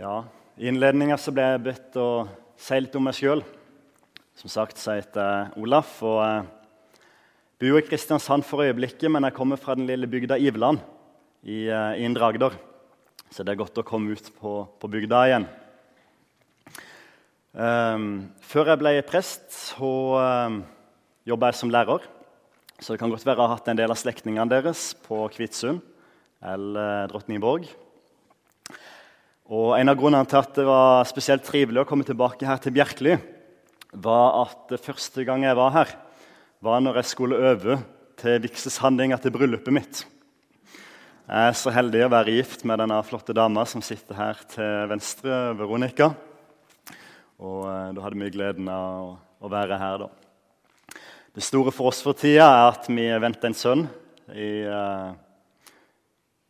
Ja, I innledninga ble jeg bedt å si litt om meg sjøl. Som sagt så heter jeg Olaf og jeg bor i Kristiansand for øyeblikket, men jeg kommer fra den lille bygda Iveland i, eh, i Indre Agder. Så det er godt å komme ut på, på bygda igjen. Um, før jeg ble prest, så um, jobba jeg som lærer. Så det kan godt være jeg har hatt en del av slektningene deres på Kvitsund eller Drottningborg. Og En av grunnene til at det var spesielt trivelig å komme tilbake her til Bjerkeli, var at første gang jeg var her, var når jeg skulle øve til vigselshandlinga til bryllupet mitt. Jeg er så heldig å være gift med denne flotte dama som sitter her til venstre, Veronica. Og eh, da hadde vi gleden av å, være her, da. Det store for oss for tida er at vi venter en sønn i uh,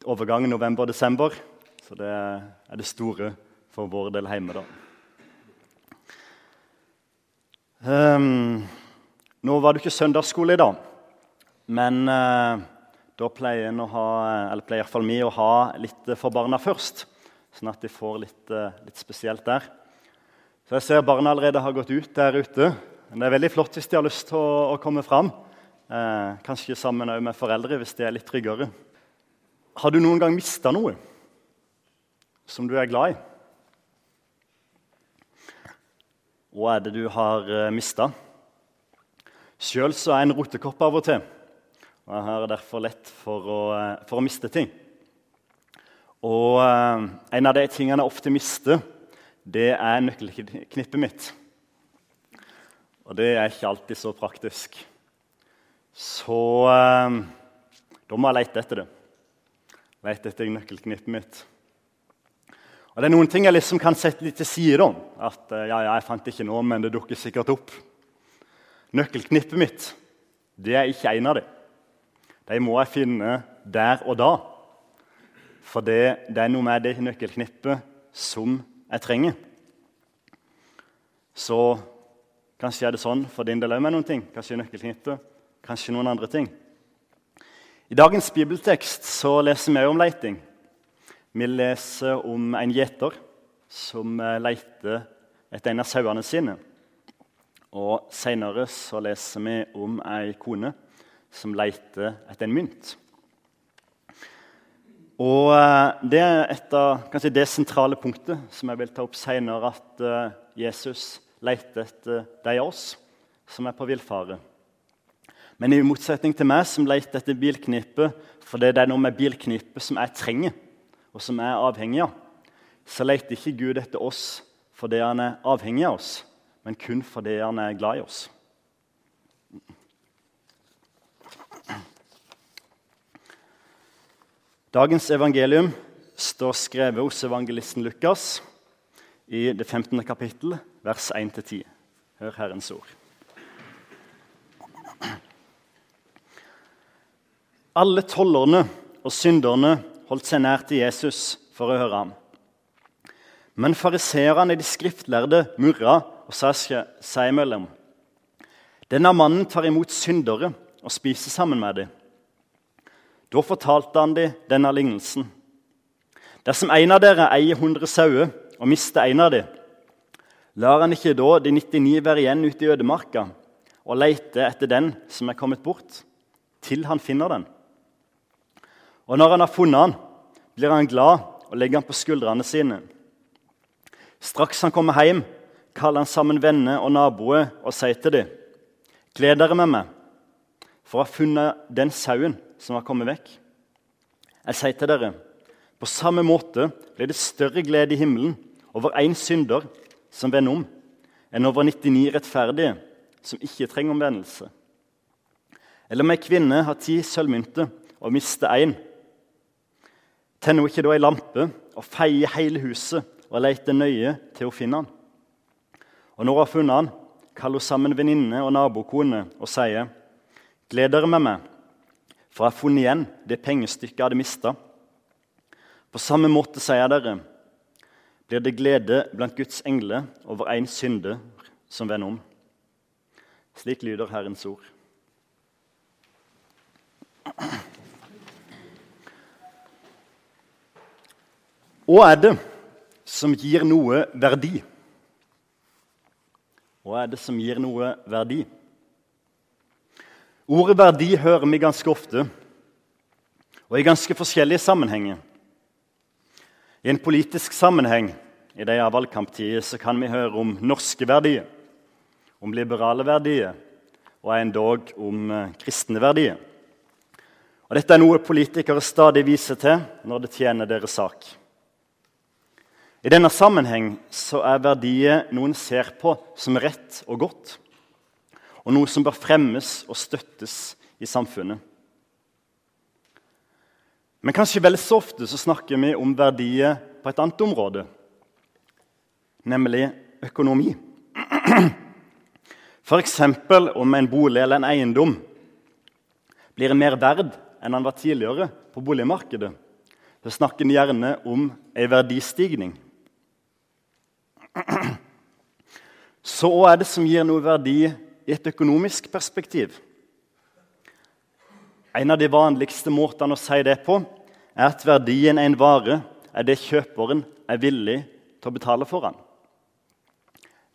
overgangen november-desember. Så det er det store for vår del hjemme, da. Um, nå var det ikke søndagsskole i dag, men uh, da pleier, ha, pleier iallfall vi å ha litt for barna først. Sånn at de får litt, uh, litt, spesielt der. Så jeg ser barna allerede har gått ut der ute. Men det er veldig flott hvis de har lyst til å, å komme fram. Uh, kanskje sammen med foreldre hvis de er litt tryggere. Har du noen gang mista noe? Som du er glad i? Hva er det du har eh, mista? Sjøl er jeg en rotekopp av og til. Og jeg har derfor lett for å, uh, for å miste ting. Og uh, en av de tingene jeg ofte mister, det er nøkkelknippet mitt. Og det er ikke alltid så praktisk. Så da må jeg lete etter det. Lete etter nøkkelknippet mitt. Og Det er noen ting jeg liksom kan sette litt til side om. At eh, ja, ja, jeg fant ikke noe, men det dukker sikkert opp. Nøkkelknippet mitt det er ikke en av dem. De må jeg finne der og da. For det, det er noe med det nøkkelknippet som jeg trenger. Så kanskje er det sånn for din del òg med noen ting. Kanskje nøkkelknippet, kanskje noen andre ting. I dagens bibeltekst så leser vi om leiting. Vi leser om en gjeter som eh, leter etter en av sauene sine. Og Senere så leser vi om ei kone som leter etter en mynt. Og eh, Det er et av kanskje det sentrale punktet som jeg vil ta opp senere, at eh, Jesus leter etter de av oss som er på villfare. Men i motsetning til meg, som leter etter bilknippet, for det er noe med bilknippet som jeg trenger og som er avhengig av, så leter ikke Gud etter oss fordi han er avhengig av oss, men kun fordi han er glad i oss. Dagens evangelium står skrevet hos evangelisten Lukas i det 15. kapittel, vers 1-10. Hør Herrens ord. Alle tollerne og synderne holdt seg nær til Jesus for å høre ham. Men fariseerne, de skriftlærde, murra og sa seg imellom. Denne mannen tar imot syndere og spiser sammen med dem. Da fortalte han dem denne lignelsen. Dersom en av dere eier 100 sauer og mister en av dem, lar han ikke da de 99 være igjen ute i ødemarka og lete etter den som er kommet bort, til han finner den? Og når han har funnet han, blir han glad og legger han på skuldrene sine. Straks han kommer hjem, kaller han sammen venner og naboer og sier til dem.: Gled dere med meg, for å ha funnet den sauen som har kommet vekk. Jeg sier til dere, på samme måte blir det større glede i himmelen over én synder som vender om, enn over 99 rettferdige som ikke trenger omvendelse. Eller om ei kvinne har ti sølvmynter og mister én, Tenner hun ikke da ei lampe og feier hele huset og leter nøye til hun finner han? Og når hun har funnet han, kaller hun sammen venninne og nabokone og sier, 'Gled dere med meg, for jeg har funnet igjen det pengestykket jeg hadde mista.' På samme måte sier jeg dere, blir det glede blant Guds engler over én synder som vender om. Slik lyder Herrens ord. Hva er det som gir noe verdi? Hva er det som gir noe verdi? Ordet verdi hører vi ganske ofte, og i ganske forskjellige sammenhenger. I en politisk sammenheng i av valgkamptider kan vi høre om norske verdier, om liberale verdier og endog om eh, kristne verdier. Og Dette er noe politikere stadig viser til når det tjener deres sak. I denne sammenheng så er verdier noe en ser på som rett og godt, og noe som bør fremmes og støttes i samfunnet. Men kanskje vel så ofte så snakker vi om verdier på et annet område, nemlig økonomi. F.eks. om en bolig eller en eiendom blir mer verd enn han var tidligere på boligmarkedet. Så snakker en gjerne om en verdistigning. Så hva er det som gir noe verdi i et økonomisk perspektiv? En av de vanligste måtene å si det på er at verdien av en vare er det kjøperen er villig til å betale for den.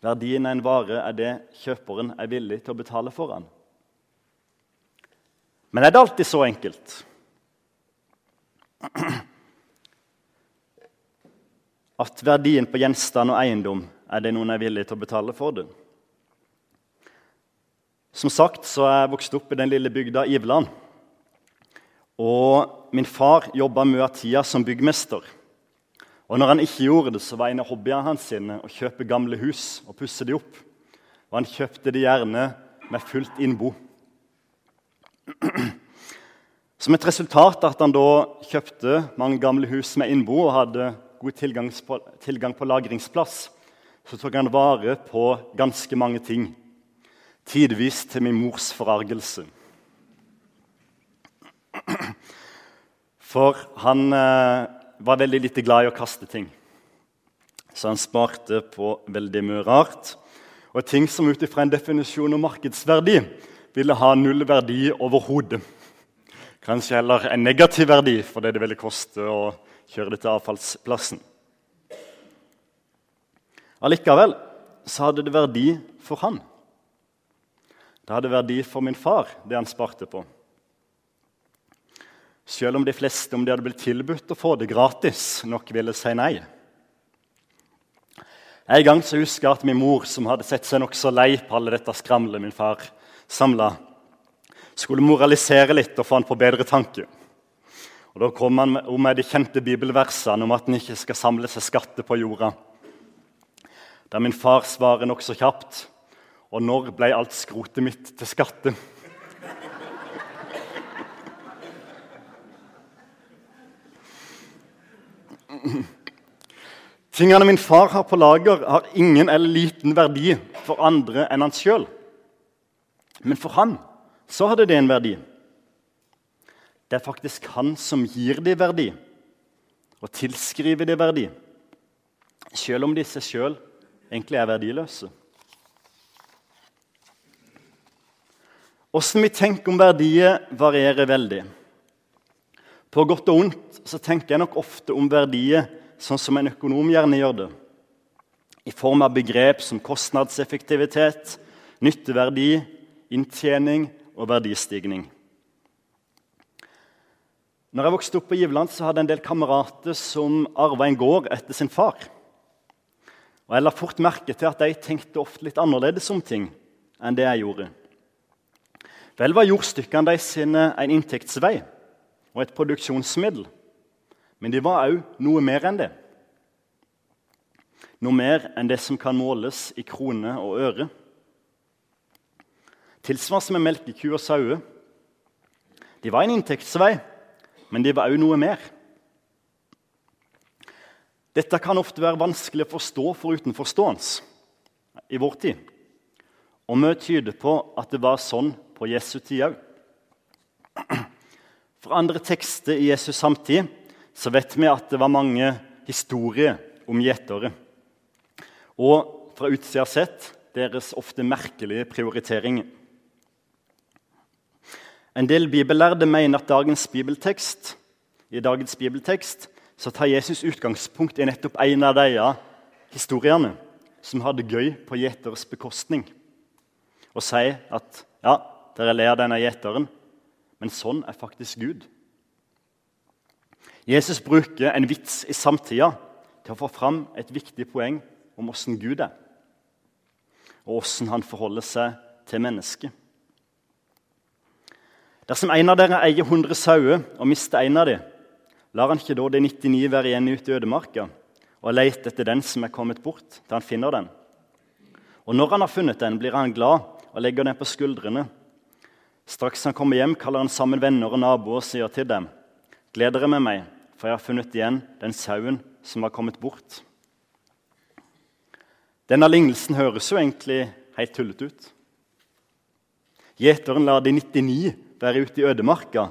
Verdien av en vare er det kjøperen er villig til å betale for den. Men er det alltid så enkelt? At verdien på gjenstand og eiendom er det noen er villig til å betale for det? Som sagt så er jeg vokst opp i den lille bygda Iveland. Og min far jobba mye av tida som byggmester. Og når han ikke gjorde det, så var en av hobbyene hans sine å kjøpe gamle hus og pusse de opp. Og han kjøpte de gjerne med fullt innbo. Som et resultat av at han da kjøpte mange gamle hus med innbo og hadde god tilgang på lagringsplass, så tok han vare på ganske mange ting. Tidvis til min mors forargelse. For han eh, var veldig lite glad i å kaste ting. Så han sparte på veldig mye rart. Og ting som ut ifra en definisjon om markedsverdi ville ha null verdi overhodet. Kanskje heller en negativ verdi fordi det ville koste å kjøre det til avfallsplassen. Allikevel så hadde det verdi for han. Det hadde verdi for min far, det han sparte på. Selv om de fleste, om de hadde blitt tilbudt å få det gratis, nok ville si nei. En gang så husker jeg at min mor, som hadde sett seg nokså lei på alle dette skramlet min far samla, skulle moralisere litt og få han på bedre tanke. Og Da kom han med de kjente bibelversene om at en ikke skal samle seg skatter på jorda. Der min far svarer nokså kjapt Og når ble alt skrotet mitt til skatte? Tingene min far har på lager, har ingen eller liten verdi for andre enn han sjøl. Men for han så hadde det en verdi. Det er faktisk han som gir dem verdi, og tilskriver dem verdi, selv om de seg sjøl egentlig er verdiløse. Åssen vi tenker om verdier, varierer veldig. På godt og ondt så tenker jeg nok ofte om verdier sånn som en økonom gjerne gjør det. I form av begrep som kostnadseffektivitet, nytteverdi, inntjening og verdistigning. Når jeg vokste opp på Giveland, så hadde jeg en del kamerater som arva en gård etter sin far. Og Jeg la fort merke til at de tenkte ofte litt annerledes om ting enn det jeg gjorde. Vel var jordstykkene sine en inntektsvei og et produksjonsmiddel. Men de var òg noe mer enn det. Noe mer enn det som kan måles i kroner og øre. Tilsvarende med melkeku og sauer. De var en inntektsvei, men det var òg noe mer. Dette kan ofte være vanskelig å forstå for utenforstående i vår tid. Og mye tyder på at det var sånn på Jesu tid òg. Fra andre tekster i Jesus samtid så vet vi at det var mange historier om gjetere. Og fra utsida sett deres ofte merkelige prioriteringer. En del bibellærde mener at dagens bibeltekst, i dagens bibeltekst så tar Jesus utgangspunkt i nettopp en av de historiene som har det gøy på gjeters bekostning, og sier at ja, dere ler av denne gjeteren, men sånn er faktisk Gud. Jesus bruker en vits i samtida til å få fram et viktig poeng om åssen Gud er, og åssen han forholder seg til mennesket. Dersom en av dere eier 100 sauer og mister en av dem, lar han ikke da de 99 være igjen ute i ødemarka og lete etter den som er kommet bort, til han finner den? Og når han har funnet den, blir han glad og legger den på skuldrene. Straks han kommer hjem, kaller han sammen venner og naboer og sier til dem.: Gled dere med meg, for jeg har funnet igjen den sauen som har kommet bort. Denne lignelsen høres jo egentlig helt tullete ut. Gjeteren lar de 99 være ute i ødemarka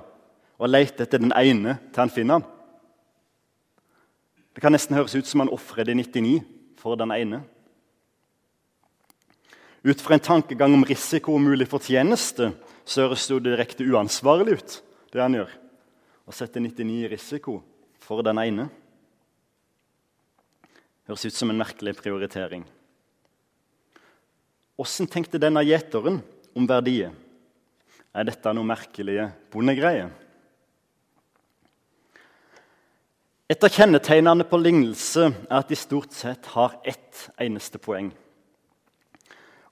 og lete etter den ene til han finner han. Det kan nesten høres ut som han ofrer de 99 for den ene. Ut fra en tankegang om risiko og mulig fortjeneste så høres det direkte uansvarlig ut, det han gjør. Å sette 99 i risiko for den ene. Høres ut som en merkelig prioritering. Åssen tenkte denne gjeteren om verdiet? Er dette noe merkelige bondegreier? Et av kjennetegnene på lignelse er at de stort sett har ett eneste poeng.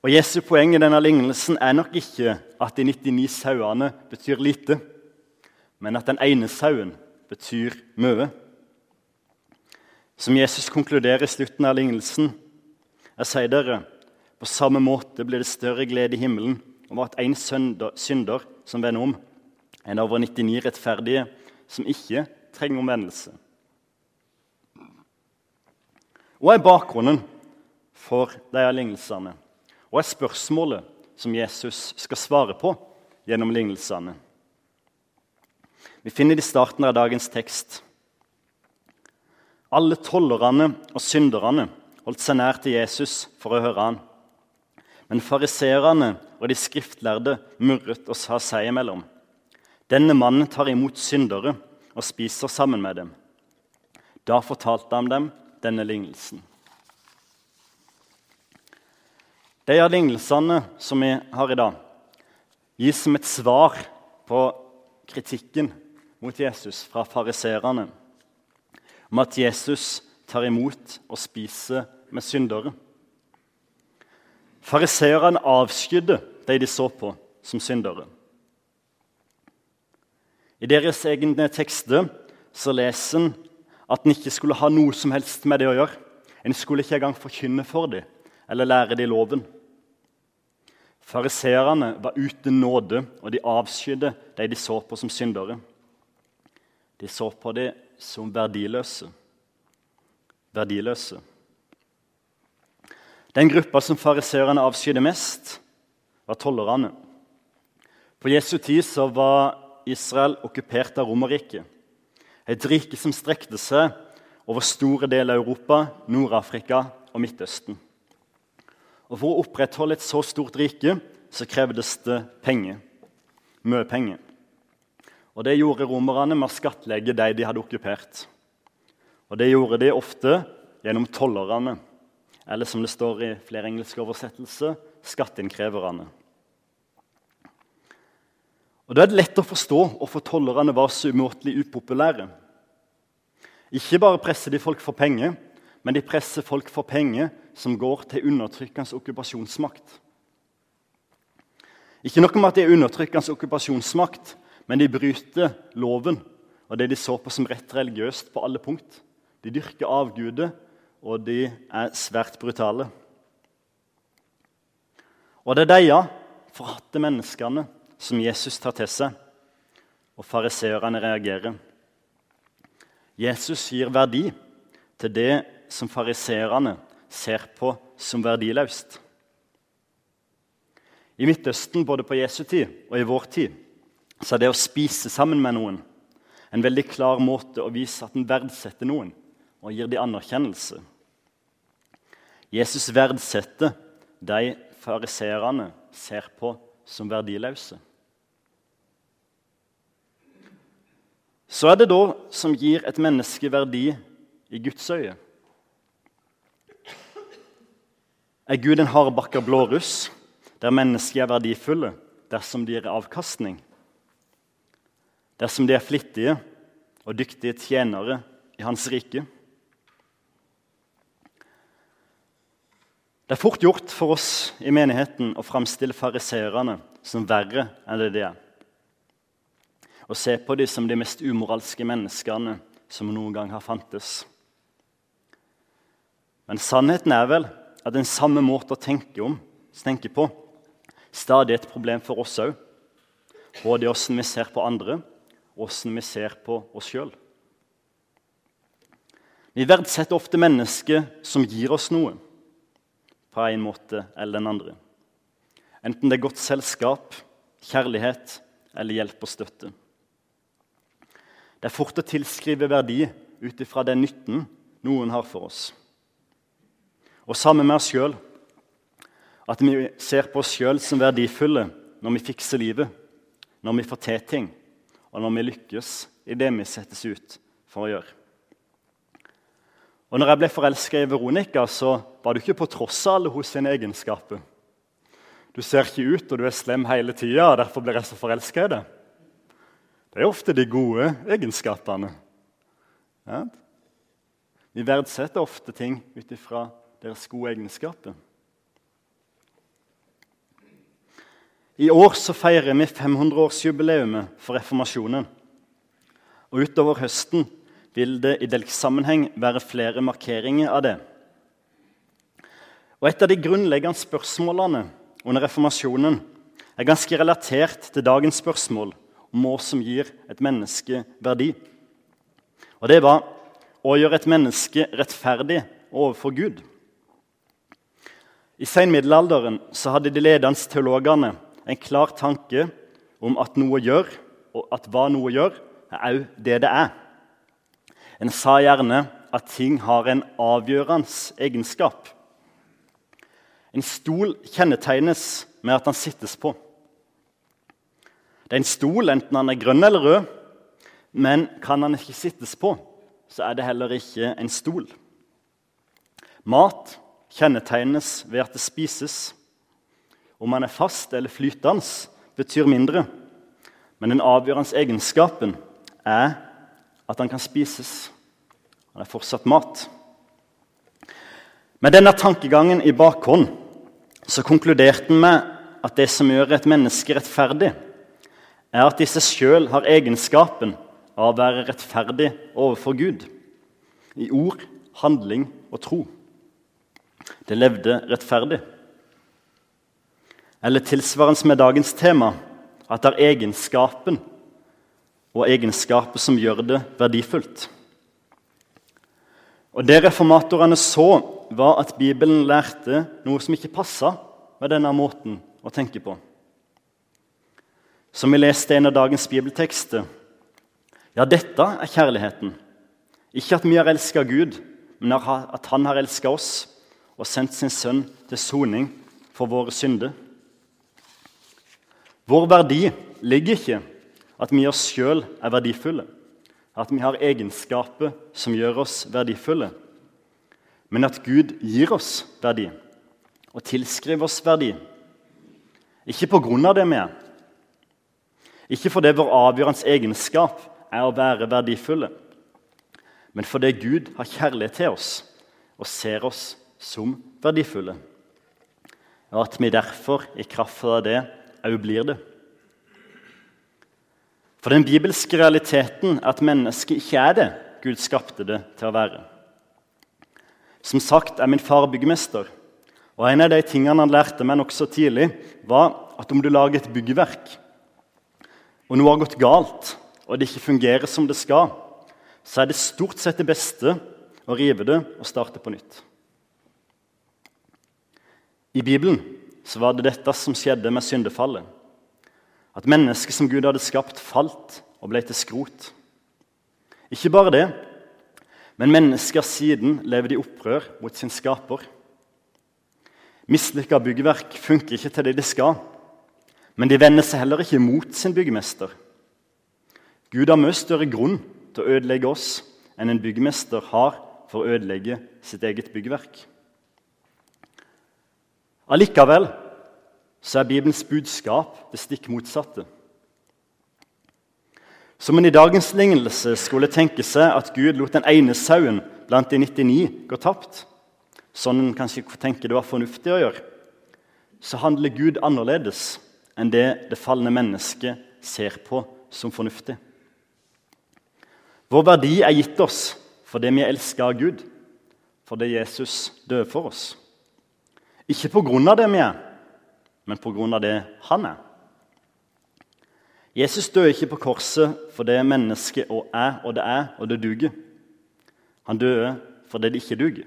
Og Jesu poeng i denne lignelsen er nok ikke at de 99 sauene betyr lite, men at den ene sauen betyr mye. Som Jesus konkluderer i slutten av lignelsen, jeg sier dere, på samme måte blir det større glede i himmelen over at en synder som vender om, en over 99 rettferdige som ikke trenger omvendelse. Hva er bakgrunnen for disse lignelsene? Hva er spørsmålet som Jesus skal svare på gjennom lignelsene? Vi finner det i starten av dagens tekst. Alle tollerne og synderne holdt seg nær til Jesus for å høre han. Men fariserene og de skriftlærde murret og sa seg imellom. Denne mannen tar imot syndere og spiser sammen med dem. Da fortalte han dem denne lignelsen. De av lignelsene som vi har i dag, gis som et svar på kritikken mot Jesus fra fariserene om at Jesus tar imot og spiser med syndere. Fariseerne avskydde de de så på som syndere. I deres egne tekster så leser en at en ikke skulle ha noe som helst med det å gjøre. En skulle ikke engang forkynne for dem eller lære dem loven. Fariseerne var uten nåde, og de avskydde de de så på som syndere. De så på dem som verdiløse. Verdiløse. Den gruppa som fariseerne avskydde mest, var tollerne. På Jesu tid var Israel okkupert av Romerriket. Et rike som strekte seg over store deler av Europa, Nord-Afrika og Midtøsten. Og For å opprettholde et så stort rike så krevdes det penger. Mye penger. Og Det gjorde romerne med å skattlegge de de hadde okkupert. Og Det gjorde de ofte gjennom tollerne eller som det står i flere engelske oversettelser skatteinnkreverne. Og Da er det lett å forstå hvorfor tollerne var så umåtelig upopulære. Ikke bare presser de folk for penger, men de presser folk for penger som går til undertrykkende okkupasjonsmakt. Ikke nok med at de er undertrykkende okkupasjonsmakt, men de bryter loven og det de så på som rett religiøst på alle punkt. De dyrker avguder og de er svært brutale. Og det er de forhatte menneskene som Jesus tar til seg, og fariseerne reagerer. Jesus gir verdi til det som fariseerne ser på som verdiløst. I Midtøsten, både på Jesu tid og i vår tid, så er det å spise sammen med noen en veldig klar måte å vise at en verdsetter noen og gir dem anerkjennelse. Jesus verdsetter de fariserene ser på som verdiløse. Så er det da som gir et menneske verdi i Guds øye? Er Gud en hardbakka blåruss der mennesker er verdifulle dersom de gir avkastning? Dersom de er flittige og dyktige tjenere i Hans rike? Det er fort gjort for oss i menigheten å framstille fariseerne som verre enn det de er. Og se på dem som de mest umoralske menneskene som noen gang har fantes. Men sannheten er vel at den samme måten å tenke, om, tenke på stadig er et problem for oss òg. Både åssen vi ser på andre, og åssen vi ser på oss sjøl. Vi verdsetter ofte mennesker som gir oss noe, på en måte eller den andre. Enten det er godt selskap, kjærlighet eller hjelp og støtte. Det er fort å tilskrive verdi ut ifra den nytten noen har for oss. Og sammen med oss sjøl. At vi ser på oss sjøl som verdifulle når vi fikser livet, når vi får til ting, og når vi lykkes i det vi settes ut for å gjøre. Og når jeg ble forelska i Veronica, så var du ikke på tross av alle hos sine egenskaper. Du ser ikke ut, og du er slem hele tida, og derfor blir jeg så forelska i deg. Det er ofte de gode egenskapene. Ja? Vi verdsetter ofte ting ut ifra deres gode egenskaper. I år så feirer vi 500-årsjubileet for reformasjonen. Og Utover høsten vil det i delk-sammenheng være flere markeringer av det. Og Et av de grunnleggende spørsmålene under reformasjonen er ganske relatert til dagens spørsmål om hva som gir et menneske verdi. Og det var å gjøre et menneske rettferdig overfor Gud. I senmiddelalderen hadde de ledende teologene en klar tanke om at noe gjør, og at hva noe gjør, er òg det det er. En sa gjerne at ting har en avgjørende egenskap. En stol kjennetegnes med at den sittes på. Det er en stol, enten den er grønn eller rød, men kan den ikke sittes på, så er det heller ikke en stol. Mat kjennetegnes ved at det spises. Om man er fast eller flytende, betyr mindre. Men den avgjørende egenskapen er at den kan spises. Han er fortsatt mat. Med denne tankegangen i bakhånd så konkluderte han med at det som gjør et menneske rettferdig, er at de seg sjøl har egenskapen av å være rettferdig overfor Gud. I ord, handling og tro. Det levde rettferdig. Eller tilsvarende med dagens tema at det er egenskapen og egenskaper som gjør det verdifullt. Og Det reformatorene så, var at Bibelen lærte noe som ikke passa med denne måten å tenke på. Som vi leste en av dagens bibeltekster. Ja, dette er kjærligheten. Ikke at vi har elska Gud, men at Han har elska oss og sendt sin sønn til soning for våre synder. Vår verdi ligger ikke at vi oss sjøl er verdifulle, at vi har egenskaper som gjør oss verdifulle, men at Gud gir oss verdi og tilskriver oss verdi. Ikke på grunn av det vi er, ikke fordi vår avgjørende egenskap er å være verdifulle, men fordi Gud har kjærlighet til oss og ser oss som verdifulle. Og at vi derfor, i kraft av det, òg blir det. For den bibelske realiteten er at mennesket ikke er det Gud skapte det til å være. Som sagt er min far byggmester, og en av de tingene han lærte meg nokså tidlig, var at om du lager et byggverk, og noe har gått galt, og det ikke fungerer som det skal, så er det stort sett det beste å rive det og starte på nytt. I Bibelen så var det dette som skjedde med syndefallet. At mennesket som Gud hadde skapt, falt og ble til skrot. Ikke bare det, men mennesker siden lever i opprør mot sin skaper. Mislykka byggverk funker ikke til det de skal, men de vender seg heller ikke mot sin byggmester. Gud har mye større grunn til å ødelegge oss enn en byggmester har for å ødelegge sitt eget byggverk. Allikevel så er Bibelens budskap det stikk motsatte. Som en i dagens lignelse skulle tenke seg at Gud lot den ene sauen blant de 99 gå tapt, sånn en kanskje tenker det var fornuftig å gjøre, så handler Gud annerledes enn det det falne mennesket ser på som fornuftig. Vår verdi er gitt oss fordi vi er elska av Gud, fordi Jesus døde for oss. Ikke på grunn av det vi er, men på grunn av det han er. Jesus døde ikke på korset for det mennesket og er og det er og det duger. Han døde fordi det ikke duger.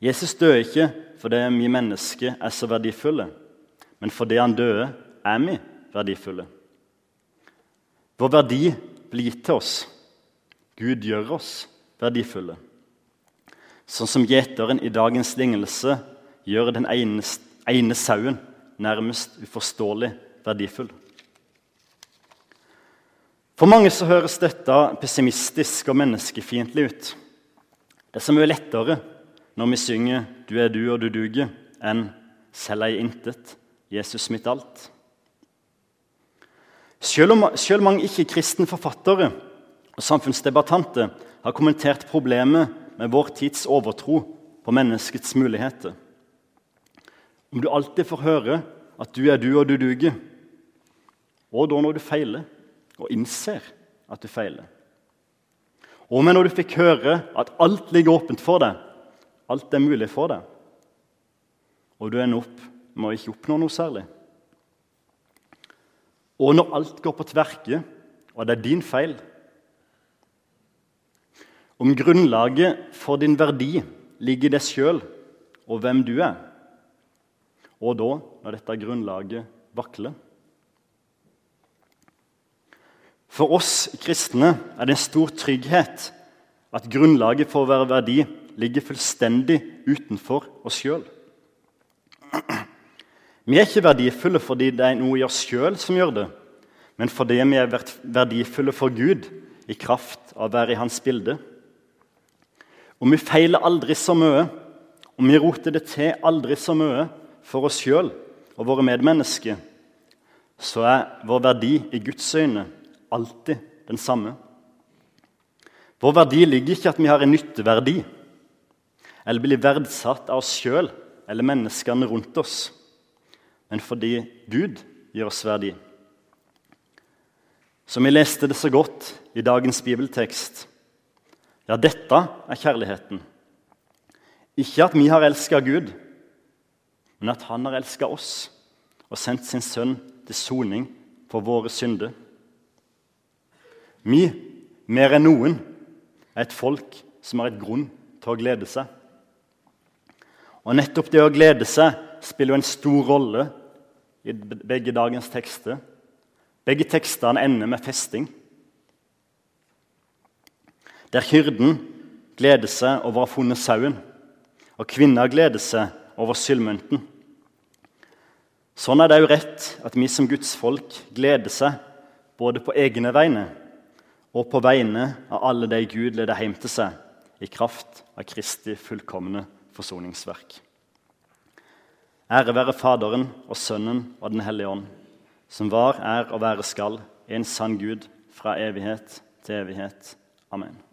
Jesus døde ikke fordi vi mennesker er så verdifulle, men fordi han døde, er vi verdifulle. Vår verdi blir gitt til oss. Gud gjør oss verdifulle. Sånn som gjeteren i dagens lignelse gjør den ene, ene sauen nærmest uforståelig verdifull. For mange så høres dette pessimistisk og menneskefiendtlig ut. Det er så mye lettere når vi synger 'Du er du og du duger' enn 'Selv ei intet, Jesus mitt alt'. Selv om selv mange ikke-kristne forfattere og samfunnsdebattanter har kommentert problemet med vår tids overtro på menneskets muligheter. Om du alltid får høre at du er du og du duger, og da når du feiler og innser at du feiler. Og med når du fikk høre at alt ligger åpent for deg, alt er mulig for deg, og du ender opp med å ikke oppnå noe særlig. Og når alt går på tverke, og det er din feil Om grunnlaget for din verdi ligger i deg sjøl og hvem du er, og da, når dette grunnlaget vakler For oss kristne er det en stor trygghet at grunnlaget for å være verdi ligger fullstendig utenfor oss sjøl. Vi er ikke verdifulle fordi det er noe i oss sjøl som gjør det, men fordi vi er verdifulle for Gud i kraft av å være i Hans bilde. Og vi feiler aldri så mye, og vi roter det til aldri så mye for oss sjøl og våre medmennesker, så er vår verdi i Guds øyne alltid den samme. Vår verdi ligger ikke i at vi har en nytteverdi eller blir verdsatt av oss sjøl eller menneskene rundt oss, men fordi Gud gir oss verdi. Som vi leste det så godt i dagens bibeltekst. Ja, dette er kjærligheten. Ikke at vi har elska Gud, men at han har elska oss og sendt sin sønn til soning for våre synder. Vi, mer enn noen, er et folk som har et grunn til å glede seg. Og nettopp det å glede seg spiller jo en stor rolle i begge dagens tekster. Begge tekstene ender med festing. Der hyrden gleder seg over å ha funnet sauen, og kvinna gleder seg over sylmynten. Sånn er det jo rett at vi som Guds folk gleder seg både på egne vegne og på vegne av alle de Gud leder hjem til seg i kraft av Kristi fullkomne forsoningsverk. Ære være Faderen og Sønnen og Den hellige ånd som var, er og være skal, en sann Gud fra evighet til evighet. Amen.